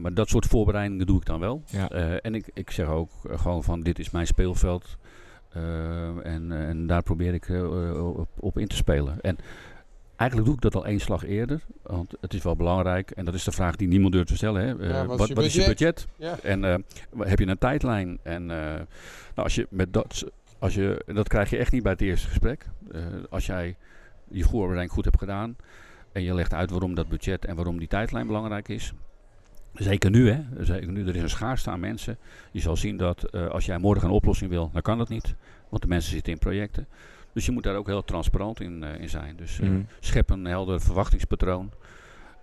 maar dat soort voorbereidingen doe ik dan wel. Ja. en ik, ik zeg ook gewoon van, dit is mijn speelveld. en, en daar probeer ik op, op, in te spelen. En Eigenlijk doe ik dat al één slag eerder, want het is wel belangrijk. En dat is de vraag die niemand durft te stellen. Hè. Uh, wat, wat, is je budget? Ja. En uh, heb je een tijdlijn? En uh, nou, als je met dat, als je, dat krijg je echt niet bij het eerste gesprek. als jij je voorbereiding goed hebt gedaan en je legt uit waarom dat budget en waarom die tijdlijn belangrijk is. Zeker nu, hè. Zeker nu, er is een schaarste aan mensen. Je zal zien dat als jij morgen een oplossing wil, dan kan dat niet. Want de mensen zitten in projecten. Dus je moet daar ook heel transparant in, uh, in zijn. Dus uh, mm. schep een helder verwachtingspatroon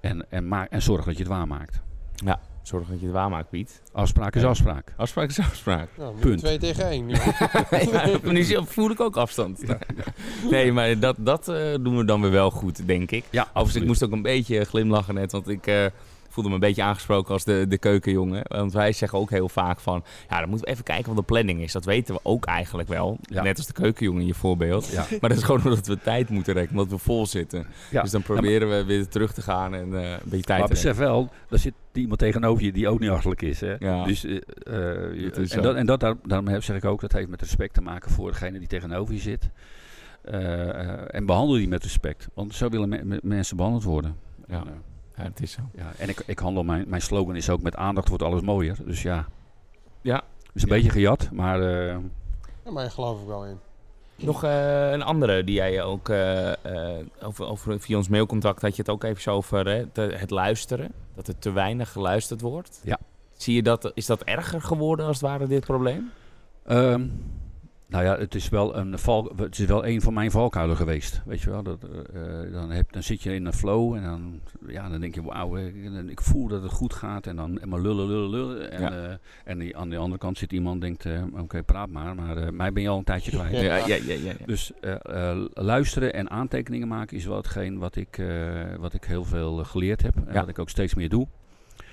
en, en, maak, en zorg dat je het waarmaakt. Ja, zorg dat je het waarmaakt, Piet. Afspraak is ja. afspraak. Afspraak is afspraak. Nou, Punt. Twee tegen één. (laughs) ja, nu voel ik ook afstand. nee, maar dat, dat uh, doen we dan weer wel goed, denk ik. Ja, Overigens, ik moest ook een beetje glimlachen net, want ik voelde me een beetje aangesproken als de, de keukenjongen. Want wij zeggen ook heel vaak van, ja, dan moeten we even kijken wat de planning is. Dat weten we ook eigenlijk wel. Net als de keukenjongen in je voorbeeld. Ja. Maar dat is gewoon omdat we tijd moeten rekenen, omdat we vol zitten. Ja. Dus dan proberen we weer terug te gaan en uh, een beetje tijd maar te besef wel, er zit iemand tegenover je die ook niet achterlijk is. Hè? Ja. Dus, uh, is en, dat, en dat, daar, daarom zeg ik ook, dat heeft met respect te maken voor degene die tegenover je zit. Uh, en behandel die met respect. Want zo willen me mensen behandeld worden. Ja. Ja, het is zo. Ja, en ik, ik handel, mijn, mijn slogan is ook met aandacht wordt alles mooier. Dus ja. Ja. is een beetje gejat, maar... Uh, ja, maar je geloof ik wel in. Nog uh, een andere die jij ook uh, over, over via ons mailcontact had je het ook even over hè, het luisteren. Dat er te weinig geluisterd wordt. Ja. Zie je dat, is dat erger geworden als het ware dit probleem? Um, nou ja, het is wel een val, het is wel een van mijn valkuilen geweest. Weet je wel, dat, uh, dan, heb, dan zit je in een flow en dan, ja, dan denk je, wauw, ik, ik voel dat het goed gaat. En dan en maar lullen, lullen, lullen. En, ja. uh, en die, aan de andere kant zit iemand denkt, uh, oké, okay, praat maar, maar mij ben je al een tijdje kwijt. (laughs) Ja, ja, ja, ja, ja. Dus luisteren en aantekeningen maken is wel hetgeen wat ik, wat ik heel veel geleerd heb. En wat ik ook steeds meer doe.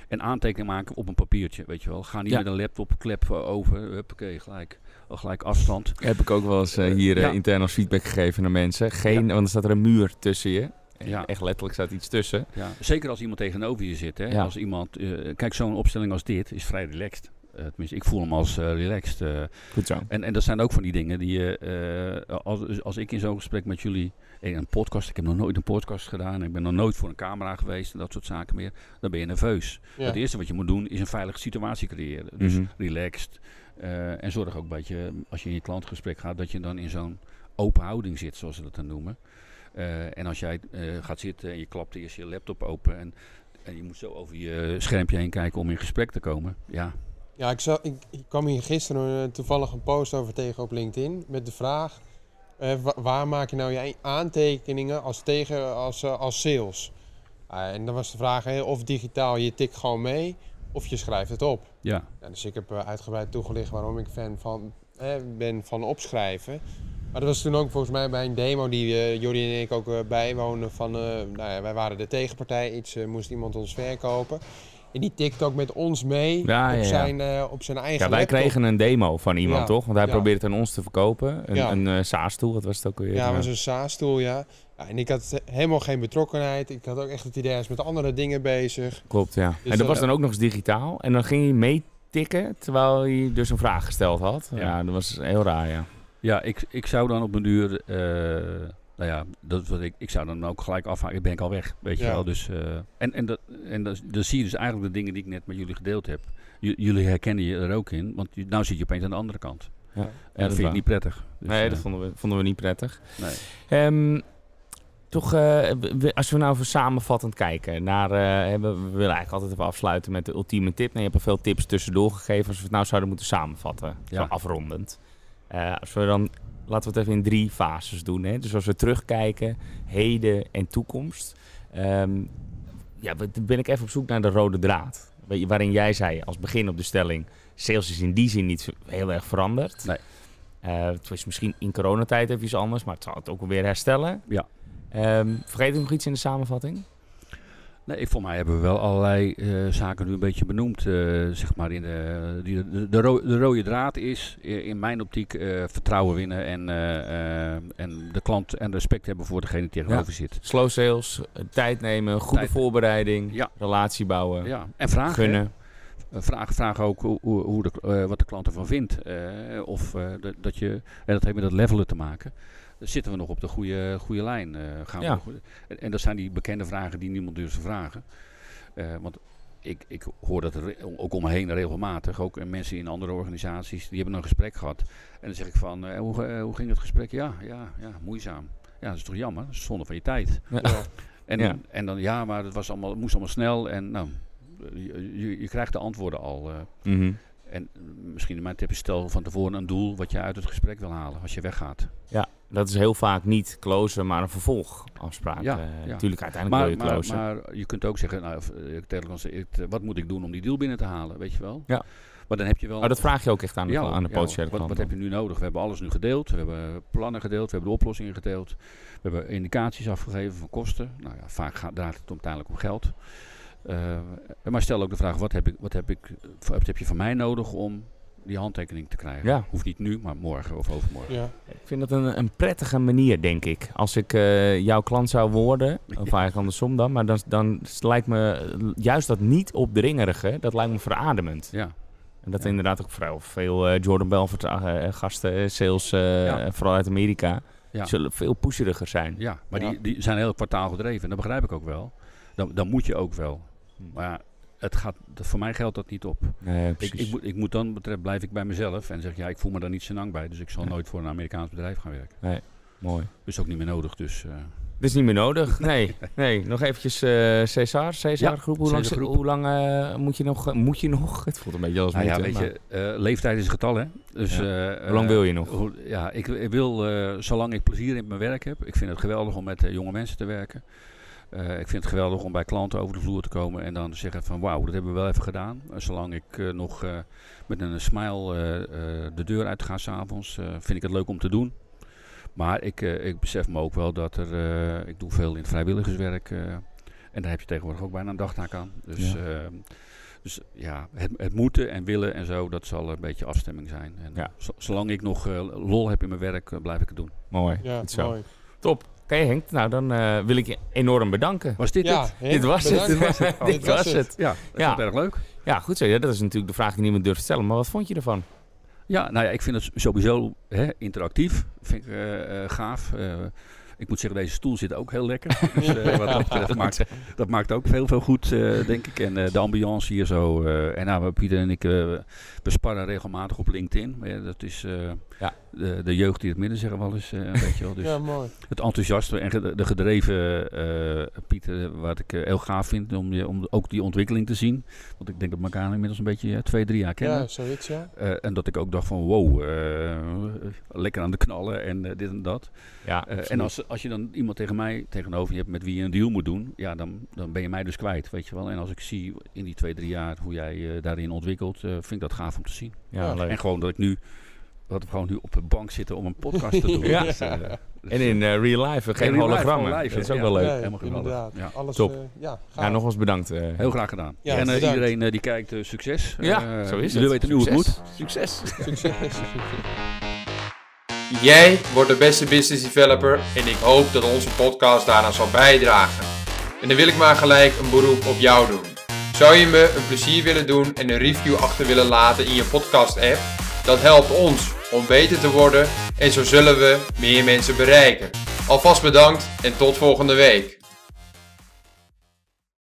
En aantekeningen maken op een papiertje, weet je wel. Ga niet met een laptop klep over, huppakee, gelijk gelijk afstand. Heb ik ook wel eens uh, hier uh, intern als feedback gegeven naar mensen. Geen, Want er staat er een muur tussen je. Ja. Echt letterlijk staat iets tussen. Ja. Zeker als iemand tegenover je zit. Hè? Ja. Als iemand, uh, kijk, zo'n opstelling als dit is vrij relaxed. Uh, tenminste, ik voel hem als uh, relaxed. Uh, Goed zo. En, en dat zijn ook van die dingen die je, als, als ik in zo'n gesprek met jullie, in een podcast, ik heb nog nooit een podcast gedaan, ik ben nog nooit voor een camera geweest en dat soort zaken meer, dan ben je nerveus. Ja. Het eerste wat je moet doen is een veilige situatie creëren. Dus mm -hmm. relaxed, uh, en zorg ook een beetje, als je in je klantgesprek gaat, dat je dan in zo'n open houding zit, zoals ze dat dan noemen. Uh, en als jij uh, gaat zitten en je klapt eerst je laptop open en, en je moet zo over je schermpje heen kijken om in gesprek te komen. Ja, ja ik, ik, ik kwam hier gisteren toevallig een post over tegen op LinkedIn met de vraag... waar maak je nou je aantekeningen als, tegen, als, als sales? en dan was de vraag of digitaal, je tikt gewoon mee of je schrijft het op. Ja. ja dus ik heb uh, uitgebreid toegelicht waarom ik fan van, eh, ben van opschrijven. Maar dat was toen ook volgens mij bij een demo die uh, Jordi en ik ook uh, bijwonen van... nou ja, wij waren de tegenpartij, iets moest iemand ons verkopen. In die TikTok met ons mee Ja, op, ja, ja. Zijn, eh, op zijn eigen Ja, wij laptop. kregen een demo van iemand, Ja, toch? Want hij ja. probeerde het aan ons te verkopen. Een, Ja. een eh, SaaS-tool, wat was het ook alweer? Ja, was een SaaS-tool, ja. ja. En ik had helemaal geen betrokkenheid. Ik had ook echt het idee, hij is met andere dingen bezig. Klopt, ja. Dus en dat was dat- dan ook nog eens digitaal. En dan ging hij meetikken, terwijl hij dus een vraag gesteld had. Ja, Ja. dat was heel raar, ja. Ja, ik, ik zou dan op een duur, eh, nou ja, dat wat ik, ik zou dan ook gelijk afhaken. Ik ben ik al weg, weet je wel. Dus, eh, en en, dat, en dat, dan zie je dus eigenlijk de dingen die ik net met jullie gedeeld heb. J- jullie herkennen je er ook in, want je- nou zit je opeens aan de andere kant. Ja, En dat vind ik niet prettig. Dus, nee, eh, dat vonden we, vonden we niet prettig. nee. Ehm, toch, eh, als we nou even samenvattend kijken naar, eh, hebben, we willen eigenlijk altijd even afsluiten met de ultieme tip. Nou, je hebt er veel tips tussendoor gegeven. Als we het nou zouden moeten samenvatten, zo Ja. afrondend. Eh, als we dan, laten we het even in drie fases doen. Hè? Dus als we terugkijken, heden en toekomst. Ehm, ja, ben ik even op zoek naar de rode draad. Waarin jij zei als begin op de stelling, sales is in die zin niet heel erg veranderd. Nee. Eh, het was misschien in coronatijd even iets anders, maar het zal het ook weer herstellen. Ja. Ehm, vergeet ik nog iets in de samenvatting? Nee, voor mij hebben we wel allerlei eh, zaken nu een beetje benoemd. eh, zeg maar in de, die, de, de, ro- de rode draad is in mijn optiek eh, vertrouwen winnen en, en de klant en respect hebben voor degene die tegenover zit. Slow sales, tijd nemen, goede Tijd. voorbereiding, Ja. relatie bouwen, Ja, en vragen. gunnen. Vraag, vraag ook hoe, hoe, de, wat de klant ervan vindt. of dat, dat je, en dat heeft met dat levelen te maken. Dan zitten we nog op de goede, goede lijn. eh, gaan we Ja. nog- en, dat zijn die bekende vragen die niemand durft te vragen. Eh, want ik, ik hoor dat er ook om me heen regelmatig. Ook eh, mensen in andere organisaties, die hebben een gesprek gehad. En dan zeg ik van, eh, hoe, hoe ging het gesprek? Ja, ja, ja, moeizaam. Ja, dat is toch jammer? Dat is zonde van je tijd. Ja. En, Ja. en dan, ja, maar het, was allemaal, het moest allemaal snel. En nou, je, je, je krijgt de antwoorden al. eh. Mhm. en misschien mijn tip is stel van tevoren een doel wat je uit het gesprek wil halen als je weggaat. Ja, dat is heel vaak niet closen, maar een vervolgafspraak. Ja, Eh, ja. Natuurlijk, uiteindelijk Maar, wil je maar, closen. maar je kunt ook zeggen, nou, eh, eh, wat moet ik doen om die deal binnen te halen, weet je wel? Ja. Maar dan heb je wel... maar dat vraag je ook echt aan de, Ja, aan de ja, potentiële wat, wat heb je nu nodig? We hebben alles nu gedeeld. We hebben plannen gedeeld. We hebben de oplossingen gedeeld. We hebben indicaties afgegeven van kosten. Nou ja, vaak gaat, draait het uiteindelijk om geld. Maar stel ook de vraag, wat heb, ik, wat, heb ik, wat heb je van mij nodig om die handtekening te krijgen? Ja. Hoeft niet nu, maar morgen of overmorgen. Ja. Ik vind dat een, een prettige manier, denk ik. Als ik eh, jouw klant zou worden, (laughs) of eigenlijk andersom dan, maar dan, dan lijkt me juist dat niet opdringerige, dat lijkt me verademend. Ja, En dat Ja. inderdaad ook vooral veel eh, Jordan Belfort eh, eh, gasten, eh, sales, eh, Ja. vooral uit Amerika, ja. zullen veel pusheriger zijn. ja maar Ja. Die, die zijn heel kwartaal gedreven. En dat begrijp ik ook wel. Dan, dan moet je ook wel. Hm. Maar ja, het gaat, dat- voor mij geldt dat niet op. Nee, Ik, ik, moet, ik moet dan betreft blijf ik bij mezelf en zeg ja, ik voel me daar niet zo lang bij. Dus ik zal nooit voor een Amerikaans bedrijf gaan werken. Mooi. Dat is ook niet meer nodig. Dus, eh, Dat is niet meer nodig. Nee, (laughs) nee. nog eventjes eh Cesar, Cesar Ja, groep. Hoe lang, Groep. Hoe lang eh, moet je nog? moet je nog? (laughs) Het voelt een beetje als nou ja, weet je, eh, leeftijd is een getal hè. Dus, Ja. eh, Hoe lang eh, wil je nog? hoe- ja, ik, ik wil eh, zolang ik plezier in mijn werk heb. Ik vind het geweldig om met eh, jonge mensen te werken. Eh, ik vind het geweldig om bij klanten over de vloer te komen en dan te zeggen van wauw, dat hebben we wel even gedaan. Eh, zolang ik eh, nog eh, met een smile eh, eh, de deur uit ga s'avonds, eh vind ik het leuk om te doen. Maar ik, eh, ik besef me ook wel dat er, eh, ik doe veel in het vrijwilligerswerk. eh, en daar heb je tegenwoordig ook bijna een dagtaak aan. Dus Ja. ja, dus, ja het, het moeten en willen en zo, dat zal een beetje afstemming zijn. En Ja. zo- zolang ik nog lol heb in mijn werk, blijf ik het doen. Mooi. Ja, Goed zo. mooi. Top. Oké Henk, nou dan eh, wil ik je enorm bedanken. Was dit Ja, het? Henk, dit was bedankt. het. Dit was het. Oh, (laughs) Dit was het. Ja, dat Ja. erg leuk. Ja, goed zo. Ja, dat is natuurlijk de vraag die niemand durft te stellen. Maar wat vond je ervan? Ja, nou ja, ik vind het sowieso hè, interactief. Vind ik eh, eh, gaaf. Eh, ik moet zeggen, deze stoel zit ook heel lekker. (laughs) Dus eh, wat dat betreft maakt, dat maakt ook veel, veel goed, eh, denk ik. En eh, de ambiance hier zo. eh, en nou, Pieter en ik, eh, we sparren regelmatig op LinkedIn. Ja, dat is eh, Ja. De, de jeugd die het midden zeggen wel eens, eh, een (laughs) beetje wel. Dus Ja, mooi. het enthousiaste en de gedreven eh, Pieter, wat ik eh, heel gaaf vind, om, je, om ook die ontwikkeling te zien. Want ik denk dat we elkaar inmiddels een beetje eh, twee, drie jaar kennen. Ja, zoiets, ja. Eh, en dat ik ook dacht van wow, eh, lekker aan de knallen en dit en dat. Ja, en als, als je dan iemand tegen mij tegenover je hebt met wie je een deal moet doen, ja, dan, dan ben je mij dus kwijt, weet je wel. En als ik zie in die twee, drie jaar hoe jij daarin ontwikkelt, vind ik dat gaaf om te zien. ja, leuk. En gewoon dat ik nu dat we gewoon nu op een bank zitten om een podcast te doen. (laughs) Ja. Dus, En in real life, geen real hologrammen. dat is ook ja. wel leuk. Helemaal geweldig. Ja. Alles, Top. eh, ja, Ja, gaaf. nogmaals bedankt. eh. Heel graag gedaan. Ja, en eh, iedereen die kijkt, succes. ja, zo is het. Jullie weten nu hoe het moet. Succes. Succes. (laughs) Jij wordt de beste business developer en ik hoop dat onze podcast daaraan zal bijdragen. En dan wil ik maar gelijk een beroep op jou doen. Zou je me een plezier willen doen en een review achter willen laten in je podcast app? Dat helpt ons om beter te worden en zo zullen we meer mensen bereiken. Alvast bedankt en tot volgende week.